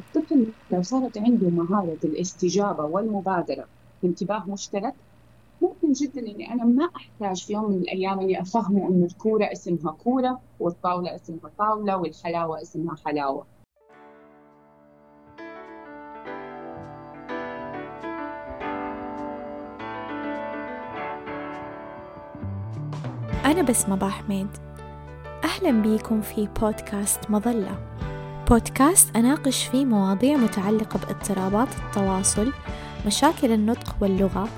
الطفل لو صارت عنده مهارة الاستجابة والمبادرة بانتباه مشترك ممكن جدا إني أنا ما أحتاج في يوم من الأيام إني أفهمه إنه الكورة اسمها كورة والطاولة اسمها طاولة والحلاوة اسمها حلاوة. أنا بسمة حميد أهلا بيكم في بودكاست مظلة بودكاست أناقش فيه مواضيع متعلقة باضطرابات التواصل مشاكل النطق واللغة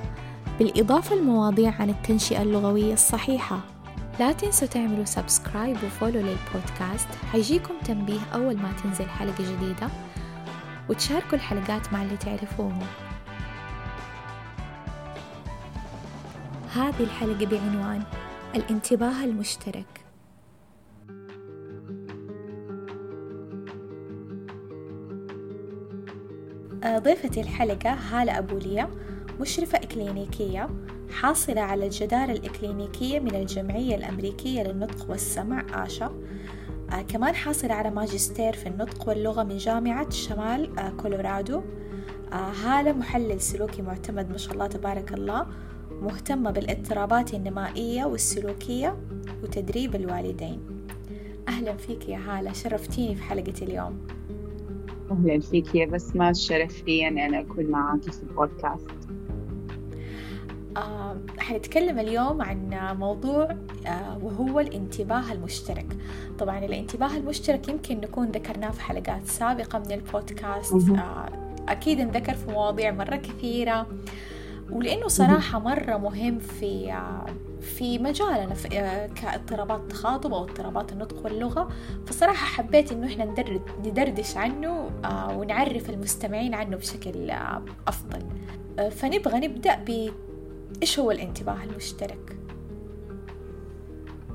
بالإضافة لمواضيع عن التنشئة اللغوية الصحيحة. لا تنسوا تعملوا سبسكرايب وفولو للبودكاست حيجيكم تنبيه أول ما تنزل حلقة جديدة وتشاركوا الحلقات مع اللي تعرفوهم. هذه الحلقة بعنوان الانتباه المشترك. ضيفة الحلقة هالة أبو ليا مشرفة إكلينيكية حاصلة على الجدارة الإكلينيكية من الجمعية الأمريكية للنطق والسمع آشا. آه كمان حاصلة على ماجستير في النطق واللغة من جامعة شمال آه كولورادو. آه هالة محلل سلوكي معتمد ما شاء الله تبارك الله مهتمة بالاضطرابات النمائية والسلوكية وتدريب الوالدين. أهلا فيك يا هالة شرفتيني في حلقة اليوم. أهلا فيك يا بسمة الشرف لي أن أنا أكون معك في البودكاست. آه حنتكلم اليوم عن موضوع آه وهو الانتباه المشترك. طبعا الانتباه المشترك يمكن نكون ذكرناه في حلقات سابقة من البودكاست. آه أكيد انذكر في مواضيع مرة كثيرة. ولأنه صراحة مرة مهم في في مجالنا في كاضطرابات التخاطب أو اضطرابات النطق واللغة. فصراحة حبيت إنه إحنا ندردش عنه ونعرف المستمعين عنه بشكل أفضل. فنبغى نبدأ ب إيش هو الانتباه المشترك؟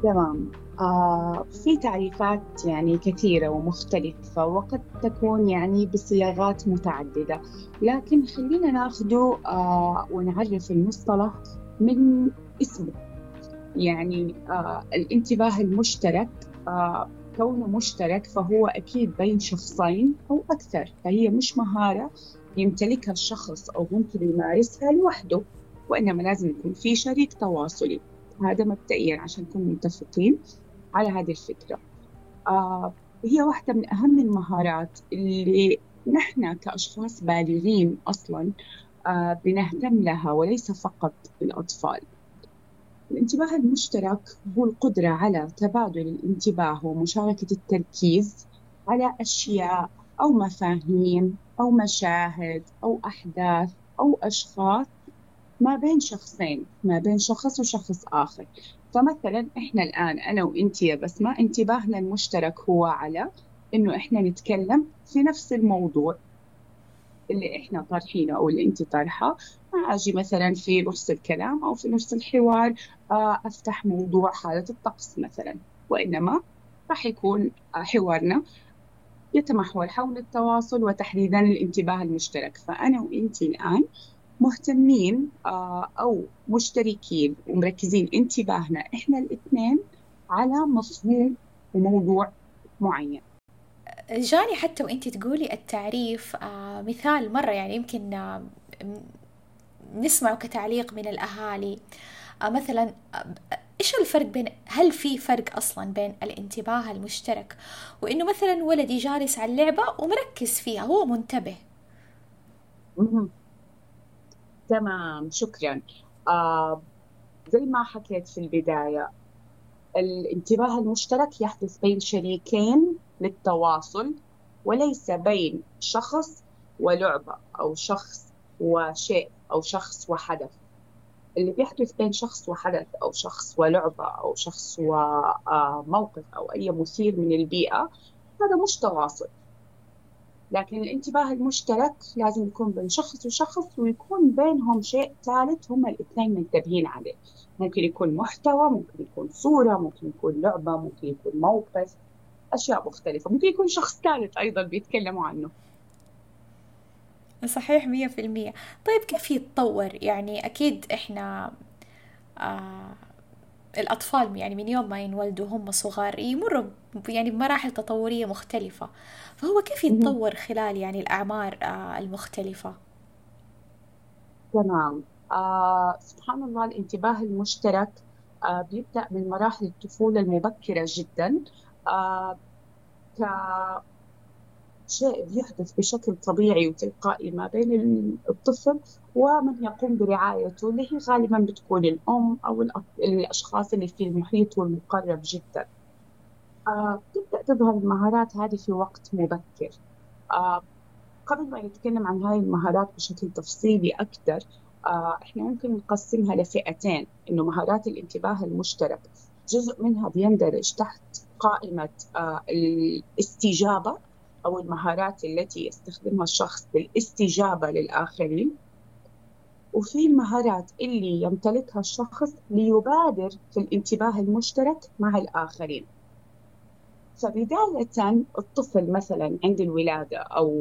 تمام. آه في تعريفات يعني كثيرة ومختلفة وقد تكون يعني بصياغات متعددة. لكن خلينا ناخده آه ونعرف المصطلح من اسمه. يعني آه الانتباه المشترك آه كونه مشترك فهو أكيد بين شخصين أو أكثر. فهي مش مهارة يمتلكها الشخص أو ممكن يمارسها لوحده وإنما لازم يكون في شريك تواصلي. هذا مبدئيا عشان نكون متفقين على هذه الفكرة. آه هي واحدة من أهم المهارات اللي نحن كأشخاص بالغين أصلا آه بنهتم لها وليس فقط الأطفال. الانتباه المشترك هو القدرة على تبادل الانتباه ومشاركة التركيز على أشياء أو مفاهيم أو مشاهد أو أحداث أو أشخاص ما بين شخصين ما بين شخص وشخص آخر. فمثلا إحنا الآن أنا وإنت يا بسمة انتباهنا المشترك هو على إنه إحنا نتكلم في نفس الموضوع. اللي إحنا طارحينه أو اللي أنت طارحة. أجي مثلا في نص الكلام أو في نص الحوار أفتح موضوع حالة الطقس مثلا. وإنما راح يكون حوارنا يتمحور حول التواصل وتحديدا الانتباه المشترك. فأنا وإنت الآن مهتمين أو مشتركين ومركزين انتباهنا إحنا الإثنين على مفهوم وموضوع معين. جاني حتى وانت تقولي التعريف آه مثال مرة يعني يمكن آه نسمعه كتعليق من الأهالي. آه مثلا إيش الفرق بين هل في فرق أصلا بين الانتباه المشترك وإنه مثلا ولدي جالس على اللعبة ومركز فيها هو منتبه؟ تمام شكرا. آه زي ما حكيت في البداية الانتباه المشترك يحدث بين شريكين للتواصل وليس بين شخص ولعبة أو شخص وشيء أو شخص وحدث. اللي بيحدث بين شخص وحدث أو شخص ولعبة أو شخص وموقف أو أي مثير من البيئة هذا مش تواصل. لكن الانتباه المشترك لازم يكون بين شخص وشخص ويكون بينهم شيء ثالث هم الاثنين منتبهين عليه. ممكن يكون محتوى ممكن يكون صورة ممكن يكون لعبة ممكن يكون موقف. أشياء مختلفة. ممكن يكون شخص ثالث أيضا بيتكلموا عنه. صحيح مية في المية. طيب كيف يتطور؟ يعني أكيد إحنا آه الأطفال يعني من يوم ما ينولدوا هم صغار يمروا يعني بمراحل تطورية مختلفة. فهو كيف يتطور خلال يعني الأعمار آه، المختلفة؟ تمام. آه سبحان الله الانتباه المشترك آه بيبدأ من مراحل الطفولة المبكرة جدا. آه كشيء بيحدث بشكل طبيعي وتلقائي ما بين الطفل ومن يقوم برعايته اللي هي غالبا بتكون الأم أو الأشخاص اللي في المحيط والمقرب جدا. آه تبدأ تظهر المهارات هذه في وقت مبكر. آه قبل ما نتكلم عن هاي المهارات بشكل تفصيلي أكثر آه إحنا ممكن نقسمها لفئتين إنه مهارات الانتباه المشترك جزء منها بيندرج تحت قائمة آه الاستجابة أو المهارات التي يستخدمها الشخص للاستجابة للآخرين. وفي المهارات اللي يمتلكها الشخص ليبادر في الانتباه المشترك مع الآخرين. فبداية الطفل مثلا عند الولادة أو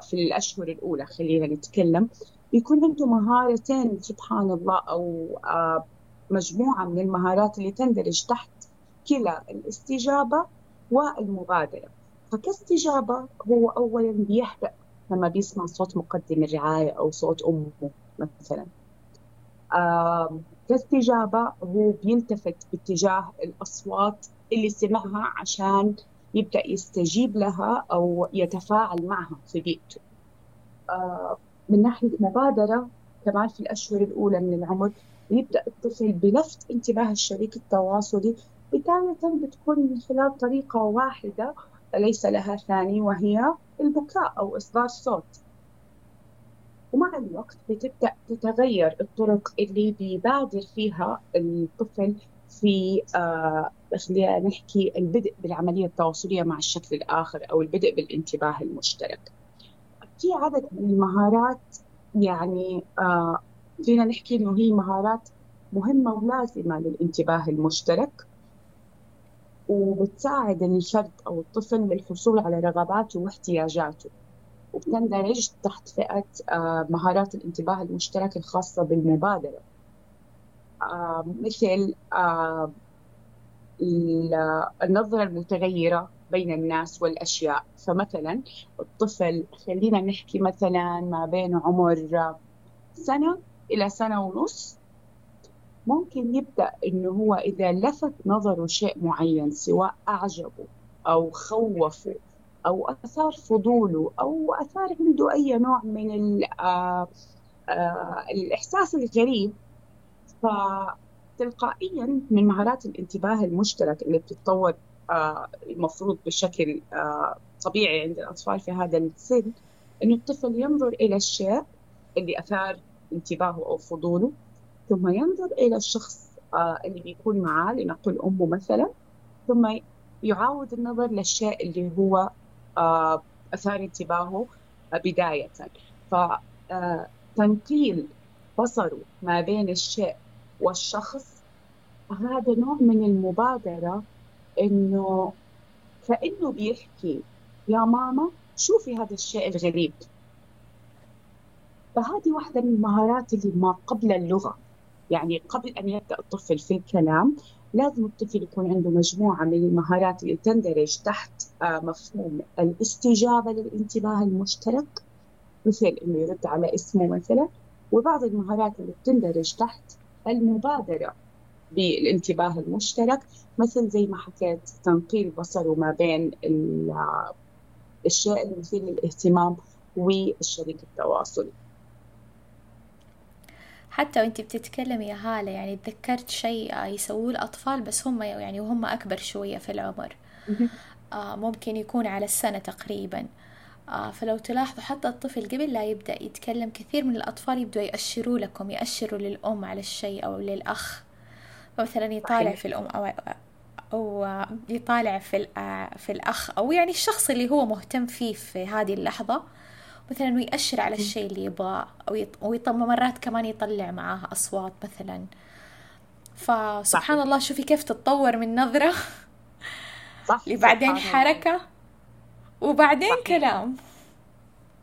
في الأشهر الأولى خلينا نتكلم يكون عنده مهارتين سبحان الله أو آه، مجموعة من المهارات اللي تندرج تحت كلا الاستجابة والمبادرة. فكاستجابة هو أولا بيهدأ لما بيسمع صوت مقدم الرعاية أو صوت أمه مثلا. آه كاستجابة هو بيلتفت باتجاه الأصوات اللي سمعها عشان يبدأ يستجيب لها أو يتفاعل معها في بيئته. آه من ناحية مبادرة كمان في الأشهر الأولى من العمر يبدأ الطفل بلفت انتباه الشريك التواصلي بداية بتكون من خلال طريقة واحدة ليس لها ثاني وهي البكاء أو إصدار صوت. ومع الوقت بتبدأ تتغير الطرق اللي بيبادر فيها الطفل في آه خلينا نحكي البدء بالعملية التواصلية مع الشكل الآخر أو البدء بالانتباه المشترك. في عدد من المهارات يعني آه فينا نحكي إنه هي مهارات مهمة ولازمة للانتباه المشترك وبتساعد الفرد أو الطفل بالحصول على رغباته واحتياجاته. وبتندرج تحت فئة آه، مهارات الانتباه المشترك الخاصة بالمبادرة. آه، مثل آه، النظرة المتغيرة بين الناس والأشياء. فمثلا الطفل خلينا نحكي مثلا ما بين عمر سنة إلى سنة ونص ممكن يبدأ إنه هو إذا لفت نظره شيء معين سواء أعجبه أو خوفه أو أثار فضوله أو أثار عنده أي نوع من آه آه الإحساس الغريب فتلقائيا من مهارات الانتباه المشترك اللي بتتطور آه المفروض بشكل طبيعي عند الأطفال في هذا السن إنه الطفل ينظر إلى الشيء اللي أثار انتباهه أو فضوله ثم ينظر إلى الشخص آه اللي بيكون معاه لنقل أمه مثلا ثم يعاود النظر للشيء اللي هو آه أثار انتباهه بداية. فتنقيل آه، بصره ما بين الشيء والشخص هذا نوع من المبادرة إنه كأنه بيحكي يا ماما شوفي هذا الشيء الغريب. فهذه واحدة من المهارات اللي ما قبل اللغة. يعني قبل أن يبدأ الطفل في الكلام لازم الطفل يكون عنده مجموعة من المهارات اللي تندرج تحت آه، مفهوم الاستجابة للانتباه المشترك مثل إنه يرد على اسمه مثلا وبعض المهارات اللي بتندرج تحت المبادرة بالانتباه المشترك مثل زي ما حكيت تنقيل بصره ما بين الشيء المثير للاهتمام والشريك التواصلي حتى وانت بتتكلمي يا هالة يعني تذكرت شيء يسووه الأطفال بس هم يعني وهم أكبر شوية في العمر. آه ممكن يكون على السنة تقريبا. آه فلو تلاحظوا حتى الطفل قبل لا يبدأ يتكلم كثير من الأطفال يبدأوا يأشروا لكم يأشروا للأم على الشيء أو للأخ. مثلا يطالع في الأم أو أو يطالع في في الأخ أو يعني الشخص اللي هو مهتم فيه في هذه اللحظة. مثلا ويأشر على الشيء اللي يبغاه أو يط... مرات كمان يطلع معاها أصوات مثلا. فسبحان الله شوفي كيف تتطور من نظرة. صح لبعدين حركة وبعدين صحيح. كلام.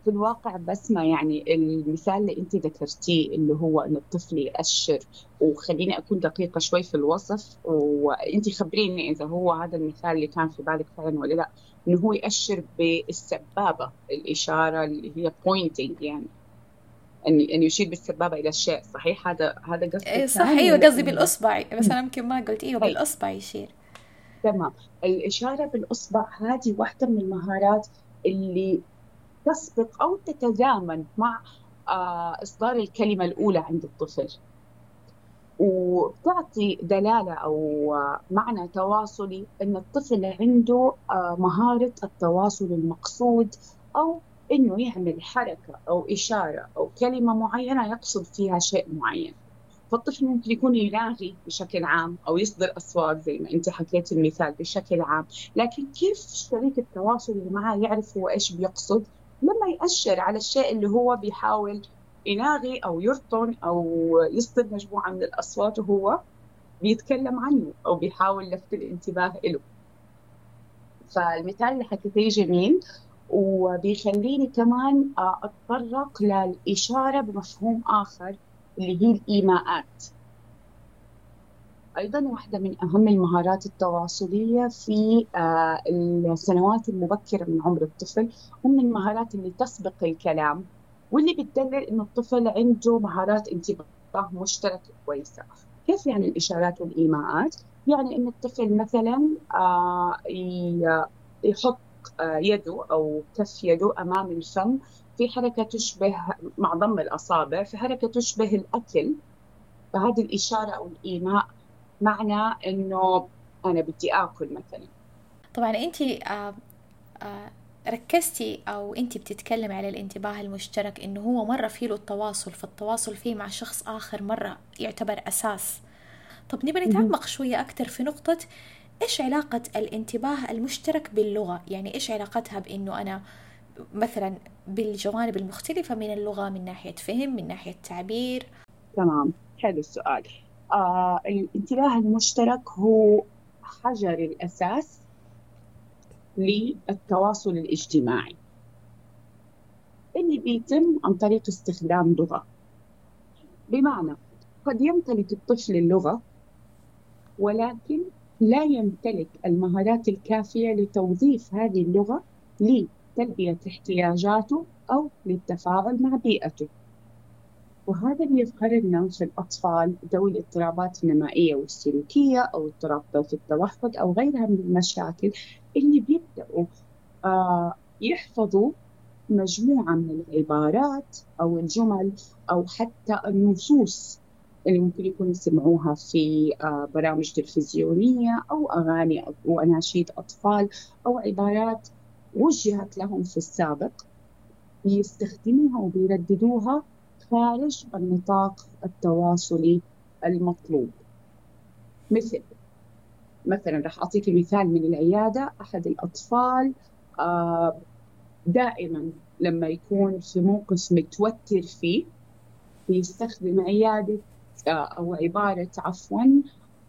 في الواقع بس ما يعني المثال اللي انت ذكرتيه اللي هو إنه الطفل يأشر وخليني أكون دقيقة شوي في الوصف وانت خبريني إذا هو هذا المثال اللي كان في بالك فعلا ولا لا. إنه هو يأشر بالسبابة الإشارة اللي هي بوينتينج يعني ان ان يشير بالسبابة إلى الشيء صحيح؟ هذا هذا قصدك إيه صح أيوه قصدي بالأصبع بس أنا يمكن ما قلت إيوه طيب. بالأصبع يشير. تمام. الإشارة بالأصبع هذه واحدة من المهارات اللي تسبق أو تتزامن مع آه، إصدار الكلمة الأولى عند الطفل. وتعطي دلالة أو معنى تواصلي إن الطفل عنده آه، مهارة التواصل المقصود أو إنه يعمل حركة أو إشارة أو كلمة معينة يقصد فيها شيء معين. فالطفل ممكن يكون يلاغي بشكل عام أو يصدر أصوات زي ما أنت حكيت المثال بشكل عام. لكن كيف شريك التواصل اللي معاه يعرف هو إيش بيقصد؟ لما يأشر على الشيء اللي هو بيحاول يلاغي أو يرطن أو يصدر مجموعة من الأصوات وهو بيتكلم عنه أو بيحاول لفت الانتباه له فالمثال اللي حكيتيه جميل وبيخليني كمان أتطرق للإشارة بمفهوم آخر اللي هي الإيماءات. أيضا واحدة من أهم المهارات التواصلية في آه، السنوات المبكرة من عمر الطفل ومن المهارات اللي تسبق الكلام. واللي بتدلل إنه الطفل عنده مهارات انتباه مشتركة كويسة. كيف يعني الإشارات والإيماءات؟ يعني إن الطفل مثلا آه، يحط آه، يده أو كف يده أمام الفم في حركة تشبه مع ضم الأصابع في حركة تشبه الأكل. فهذه الإشارة أو الإيماء معنى إنه أنا بدي آكل مثلا. طبعا آه آه ركزتي أو أنت بتتكلم على الانتباه المشترك إنه هو مرة فيه له التواصل فالتواصل فيه مع شخص آخر مرة يعتبر أساس. طب نبي نتعمق شوية أكثر في نقطة إيش علاقة الانتباه المشترك باللغة؟ يعني إيش علاقتها بإنه أنا مثلا بالجوانب المختلفة من اللغة من ناحية فهم من ناحية تعبير؟ تمام حلو السؤال. آه الانتباه المشترك هو حجر الأساس للتواصل الاجتماعي. اللي بيتم عن طريق استخدام لغة. بمعنى قد يمتلك الطفل اللغة ولكن لا يمتلك المهارات الكافية لتوظيف هذه اللغة لتلبية احتياجاته أو للتفاعل مع بيئته. وهذا بيظهر لنا في الأطفال ذوي الاضطرابات النمائية والسلوكية أو اضطرابات التوحد أو غيرها من المشاكل اللي يحفظوا مجموعة من العبارات أو الجمل أو حتى النصوص اللي ممكن يكونوا يسمعوها في آه، برامج تلفزيونية أو أغاني وأناشيد أطفال أو عبارات وجهت لهم في السابق بيستخدموها وبيرددوها خارج النطاق التواصلي المطلوب. مثل مثلا راح أعطيك مثال من العيادة. أحد الأطفال آه، دائما لما يكون في موقف متوتر فيه بيستخدم عيادة أو عبارة عفوا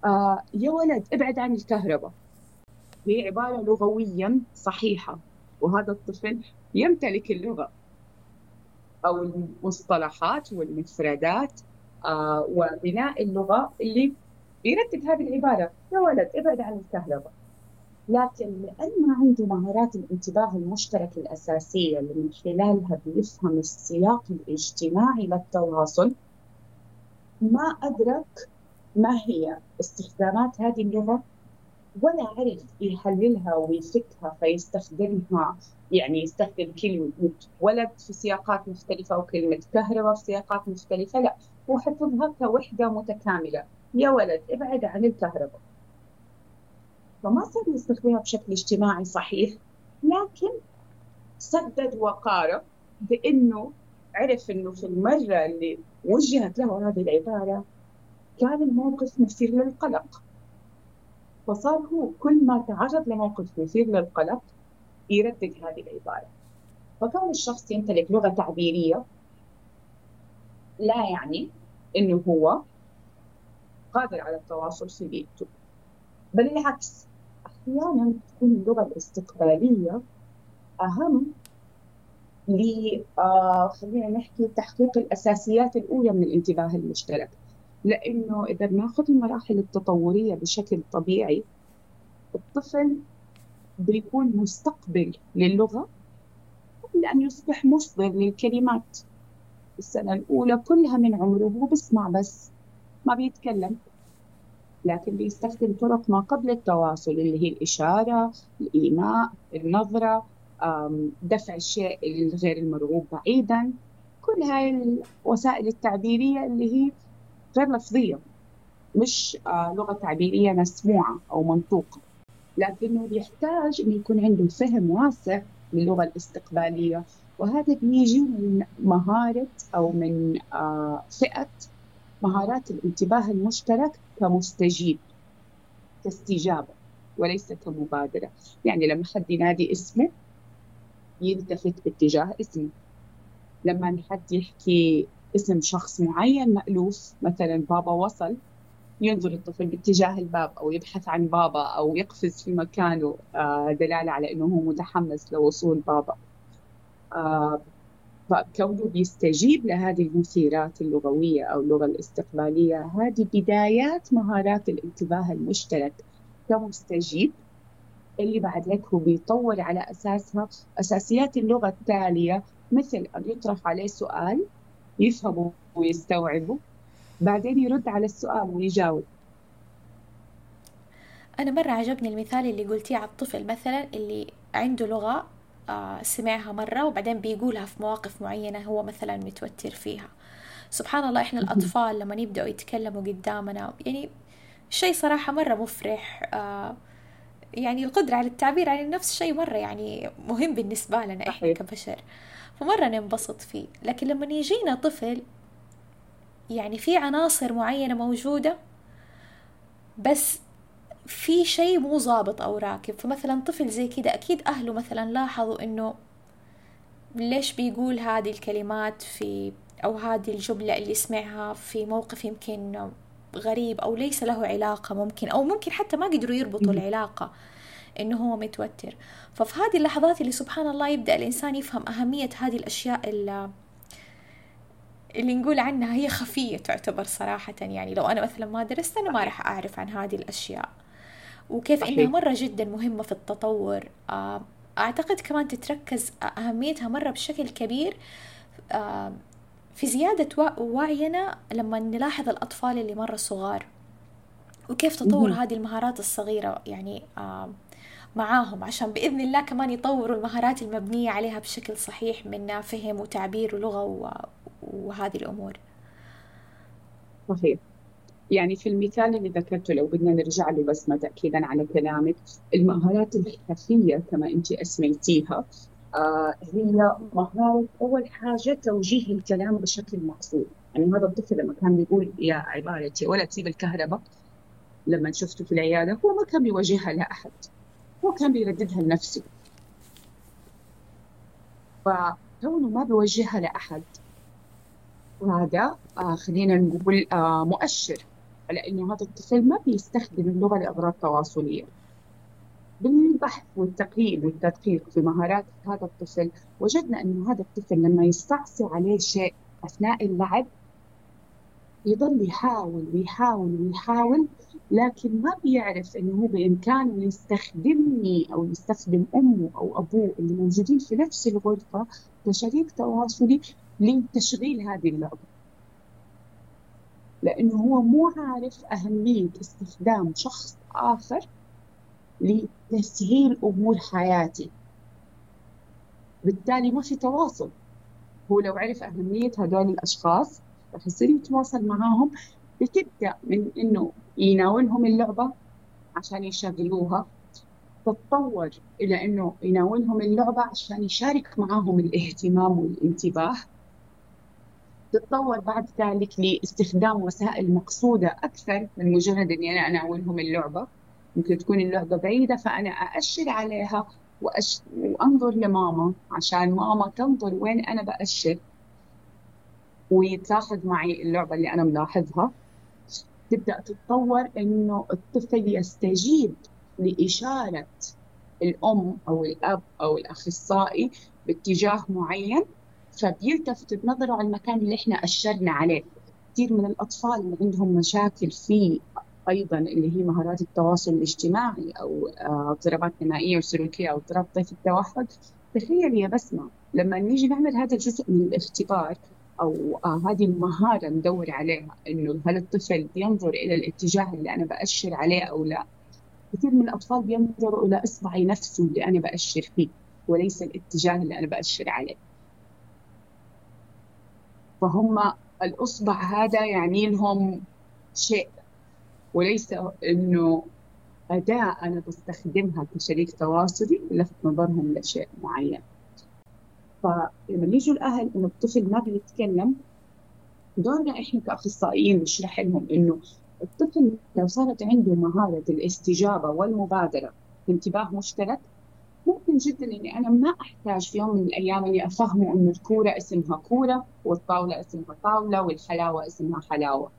آه، يا ولد ابعد عن الكهرباء. هي عبارة لغويا صحيحة وهذا الطفل يمتلك اللغة أو المصطلحات والمفردات آه، وبناء اللغة اللي بيردد هذه العبارة. يا ولد ابعد عن الكهرباء. لكن لأن ما عنده مهارات الانتباه المشترك الأساسية اللي من خلالها بيفهم السياق الاجتماعي للتواصل ما أدرك ما هي استخدامات هذه اللغة ولا عرف يحللها ويفكها فيستخدمها يعني يستخدم كلمة ولد في سياقات مختلفة وكلمة كهرباء في سياقات مختلفة لا هو حفظها كوحدة متكاملة. يا ولد ابعد عن الكهرباء. فما صار يستخدمها بشكل اجتماعي صحيح لكن سدد وقارب بأنه عرف إنه في المرة اللي وجهت له هذه العبارة كان الموقف مثير للقلق. فصار هو كل ما تعرض لموقف مثير للقلق يردد هذه العبارة. فكون الشخص يمتلك لغة تعبيرية لا يعني إنه هو قادر على التواصل في بيئته بل العكس. أحيانا تكون اللغة الاستقبالية أهم ل آه خلينا نحكي تحقيق الأساسيات الأولى من الانتباه المشترك. لأنه إذا بناخذ المراحل التطورية بشكل طبيعي الطفل بيكون مستقبل للغة قبل أن يصبح مصدر للكلمات. السنة الأولى كلها من عمره هو بسمع بس ما بيتكلم. لكن بيستخدم طرق ما قبل التواصل اللي هي الإشارة الإيماء النظرة دفع الشيء الغير المرغوب بعيدا. كل هاي الوسائل التعبيرية اللي هي غير لفظية مش آه، لغة تعبيرية مسموعة أو منطوقة. لكنه بيحتاج إنه يكون عنده فهم واسع للغة الاستقبالية. وهذا بيجي من مهارة أو من آه، فئة مهارات الانتباه المشترك كمستجيب كاستجابة وليس كمبادرة. يعني لما حد ينادي اسمه يلتفت باتجاه اسمه. لما حد يحكي اسم شخص معين مألوف مثلا بابا وصل ينظر الطفل باتجاه الباب أو يبحث عن بابا أو يقفز في مكانه آه، دلالة على أنه هو متحمس لوصول بابا. آه، فكونه بيستجيب لهذه المثيرات اللغوية أو اللغة الاستقبالية هذه بدايات مهارات الانتباه المشترك كمستجيب اللي بعد هيك هو بيطور على أساسها أساسيات اللغة التالية مثل أن يطرح عليه سؤال يفهمه ويستوعبه بعدين يرد على السؤال ويجاوب. أنا مرة عجبني المثال اللي قلتيه على الطفل مثلا اللي عنده لغة سمعها مرة وبعدين بيقولها في مواقف معينة هو مثلا متوتر فيها. سبحان الله إحنا الأطفال لما يبدأوا يتكلموا قدامنا يعني شيء صراحة مرة مفرح. آه، يعني القدرة على التعبير عن النفس شيء مرة يعني مهم بالنسبة لنا إحنا كبشر. فمرة ننبسط فيه. لكن لما يجينا طفل يعني في عناصر معينة موجودة بس في شيء مو ظابط أو راكب فمثلا طفل زي كده أكيد أهله مثلا لاحظوا إنه ليش بيقول هذه الكلمات في أو هذه الجملة اللي سمعها في موقف يمكن غريب أو ليس له علاقة ممكن أو ممكن حتى ما قدروا يربطوا العلاقة إنه هو متوتر. ففي هذه اللحظات اللي سبحان الله يبدأ الإنسان يفهم أهمية هذه الأشياء اللي اللي نقول عنها هي خفية تعتبر صراحة. يعني لو أنا مثلا ما درست أنا ما راح أعرف عن هذه الأشياء. وكيف صحيح. إنها مرة جدا مهمة في التطور. آه، أعتقد كمان تتركز أهميتها مرة بشكل كبير آه، في زيادة وعينا لما نلاحظ الأطفال اللي مرة صغار وكيف تطور هذه المهارات الصغيرة يعني آه، معاهم عشان بإذن الله كمان يطوروا المهارات المبنية عليها بشكل صحيح من فهم وتعبير ولغة وهذه الأمور. صحيح. يعني في المثال اللي ذكرته لو بدنا نرجع له بس ما تأكيدا على كلامك المهارات الحرفية كما أنت أسميتيها آه هي مهارة أول حاجة توجيه الكلام بشكل مقصود. يعني هذا الطفل لما كان بيقول يا عبارتي ولا تسيب الكهرباء لما شفته في العيادة هو ما كان بيوجهها لأحد هو كان بيرددها لنفسه. فكونه ما بيوجهها لأحد وهذا آه خلينا نقول آه مؤشر. على انه هذا الطفل ما بيستخدم اللغة لأغراض تواصلية. بالبحث والتقييم والتدقيق في مهارات هذا الطفل وجدنا أنه هذا الطفل لما يستعصي عليه شيء أثناء اللعب يضل يحاول ويحاول ويحاول لكن ما بيعرف إنه هو بإمكانه يستخدمني أو يستخدم أمه أو أبوه اللي موجودين في نفس الغرفة كشريك تواصلي لتشغيل هذه اللعبة. لأنه هو مو عارف أهمية استخدام شخص آخر لتسهيل أمور حياتي بالتالي ما في تواصل. هو لو عرف أهمية هذول الأشخاص رح يصير يتواصل معاهم بتبدأ من إنه يناولهم اللعبة عشان يشغلوها. تتطور إلى إنه يناولهم اللعبة عشان يشارك معاهم الاهتمام والانتباه. تتطور بعد ذلك لاستخدام وسائل مقصودة أكثر من مجرد إني أنا أناولهم اللعبة. ممكن تكون اللعبة بعيدة فأنا أأشر عليها وأش... وأنظر لماما عشان ماما تنظر وين أنا بأشر. ويتلاحظ معي اللعبة اللي أنا ملاحظها. تبدأ تتطور إنه الطفل يستجيب لإشارة الأم أو الأب أو الأخصائي باتجاه معين. فبيلتفت بنظرة على المكان اللي إحنا أشرنا عليه. كثير من الأطفال اللي عندهم مشاكل في أيضا اللي هي مهارات التواصل الاجتماعي أو آه، اضطرابات نمائية وسلوكية أو اضطراب طيف التوحد. تخيل يا بسمة لما نيجي نعمل هذا الجزء من الاختبار أو آه هذه المهارة ندور عليها إنه هل الطفل بينظر إلى الاتجاه اللي أنا بأشر عليه أو لا؟ كثير من الأطفال بينظروا إلى إصبعي نفسه اللي أنا بأشر فيه وليس الاتجاه اللي أنا بأشر عليه. فهم الإصبع هذا يعني لهم شيء وليس إنه أداة أنا بستخدمها كشريك تواصلي لفت نظرهم لشيء معين. فلما يجوا الأهل إنه الطفل ما بيتكلم دورنا إحنا كأخصائيين نشرح لهم إنه الطفل لو صارت عنده مهارة الاستجابة والمبادرة بانتباه مشترك جدا إني أنا ما أحتاج في يوم من الأيام إني أفهمه إنه الكورة اسمها كورة والطاولة اسمها طاولة والحلاوة اسمها حلاوة.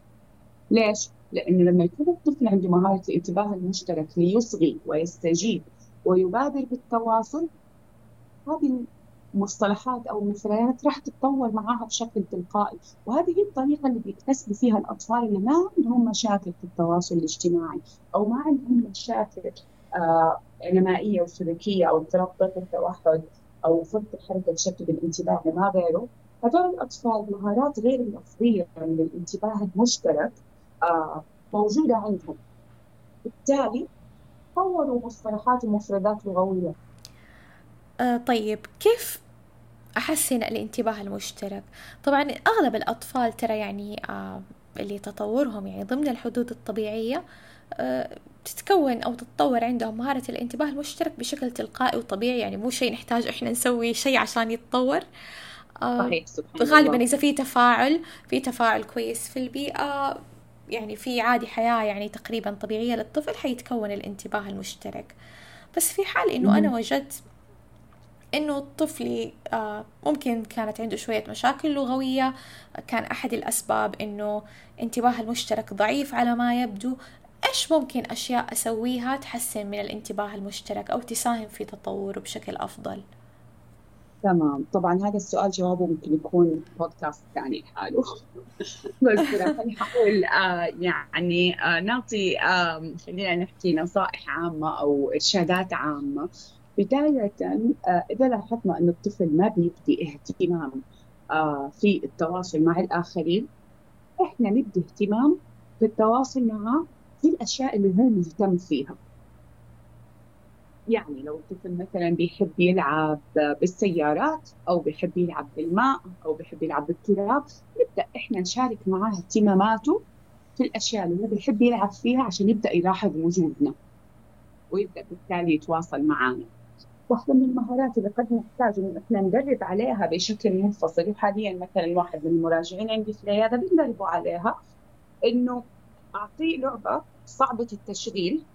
ليش؟ لأنه لما يكون الطفل عنده مهارة الانتباه المشترك ليصغي ويستجيب ويبادر بالتواصل هذه المصطلحات أو المثريات راح تتطور معها بشكل تلقائي وهذه هي الطريقة اللي بيكتسبوا فيها الأطفال اللي ما عندهم مشاكل في التواصل الاجتماعي أو ما عندهم مشاكل آه نمائيه وسلوكيه أو طيف التوحد أو فرط الحركه تشتت الانتباه وما غيره هذول الأطفال مهارات غير اللفظيه من الانتباه المشترك آه موجودة عندهم. بالتالي طوروا مصطلحات ومفردات لغوية. آه طيب كيف أحسن الانتباه المشترك؟ طبعا أغلب الأطفال ترى يعني آه اللي تطورهم يعني ضمن الحدود الطبيعية آه تتكون أو تتطور عندهم مهارة الانتباه المشترك بشكل تلقائي وطبيعي يعني مو شيء نحتاج إحنا نسوي شيء عشان يتطور. آه صحيح سبحان غالبا إذا في تفاعل في تفاعل كويس في البيئة يعني في عادي حياة يعني تقريبا طبيعية للطفل حيتكون الانتباه المشترك. بس في حال إنه أنا وجدت إنه طفلي آه ممكن كانت عنده شوية مشاكل لغوية كان أحد الأسباب إنه انتباه المشترك ضعيف على ما يبدو إيش ممكن أشياء أسويها تحسن من الانتباه المشترك أو تساهم في تطوره بشكل أفضل؟ تمام. طبعا هذا السؤال جوابه ممكن يكون بودكاست ثاني لحاله. بس خليني أقول آه يعني آه نعطي خلينا نحكي نصائح عامة أو إرشادات عامة. بداية آه إذا لاحظنا أن الطفل ما بيبدي اهتمام في التواصل مع الآخرين إحنا نبدي اهتمام في التواصل معه في الأشياء اللي هو مهتم فيها. يعني لو الطفل مثلا بيحب يلعب بالسيارات أو بيحب يلعب بالماء أو بيحب يلعب بالتراب نبدأ إحنا نشارك معاه اهتماماته في الأشياء اللي هو بيحب يلعب فيها عشان يبدأ يلاحظ وجودنا ويبدأ بالتالي يتواصل معنا واحدة من المهارات اللي قد نحتاج إنه إحنا ندرب عليها بشكل منفصل وحاليا مثلا واحد من المراجعين عندي في العيادة بندربوا عليها إنه أعطيه لعبة صعبة التشغيل.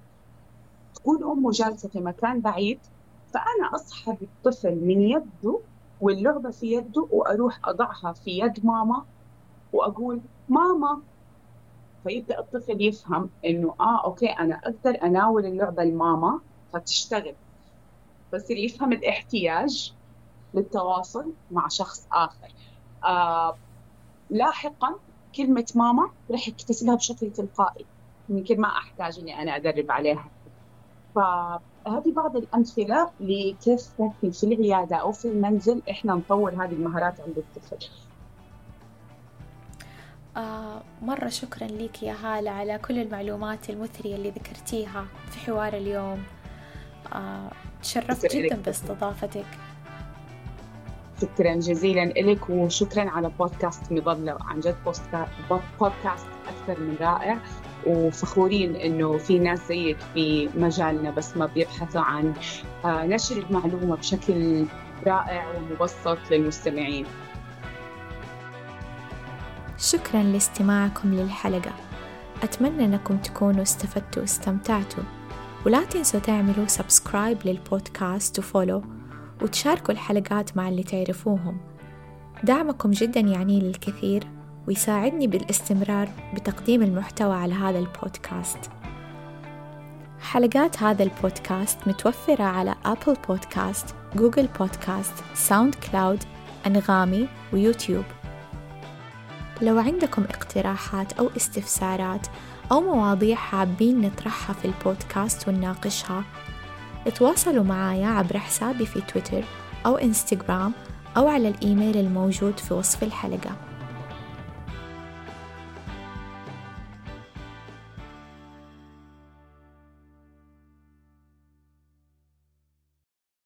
تكون أمه جالسة في مكان بعيد فأنا أسحب الطفل من يده واللعبة في يده وأروح أضعها في يد ماما وأقول ماما. فيبدأ الطفل يفهم إنه آه أوكي أنا أقدر أناول اللعبة لماما فتشتغل. فيصير يفهم الاحتياج للتواصل مع شخص آخر. آه لاحقا كلمة ماما رح يكتسبها بشكل تلقائي يمكن ما أحتاج إني أنا أدرب عليها. فهذه بعض الأمثلة لكيف ممكن في العيادة أو في المنزل إحنا نطور هذه المهارات عند الطفل. آه مرة شكرا لك يا هالة على كل المعلومات المثرية اللي ذكرتيها في حوار اليوم. آه تشرفت جدا باستضافتك. شكرا جزيلا لك وشكرا على بودكاست مظلة عن جد بودكاست أكثر من رائع وفخورين إنه في ناس زيك في مجالنا بس ما بيبحثوا عن آه، نشر المعلومة بشكل رائع ومبسط للمستمعين. شكرا لاستماعكم للحلقة. أتمنى أنكم تكونوا استفدتوا واستمتعتوا. ولا تنسوا تعملوا subscribe للبودكاست و follow وتشاركوا الحلقات مع اللي تعرفوهم. دعمكم جدا يعني لي الكثير ويساعدني بالاستمرار بتقديم المحتوى على هذا البودكاست. حلقات هذا البودكاست متوفرة على Apple Podcast، Google Podcast، SoundCloud، أنغامي ويوتيوب. لو عندكم اقتراحات أو استفسارات أو مواضيع حابين نطرحها في البودكاست ونناقشها تواصلوا معايا عبر حسابي في تويتر أو إنستغرام أو على الإيميل الموجود في وصف الحلقة.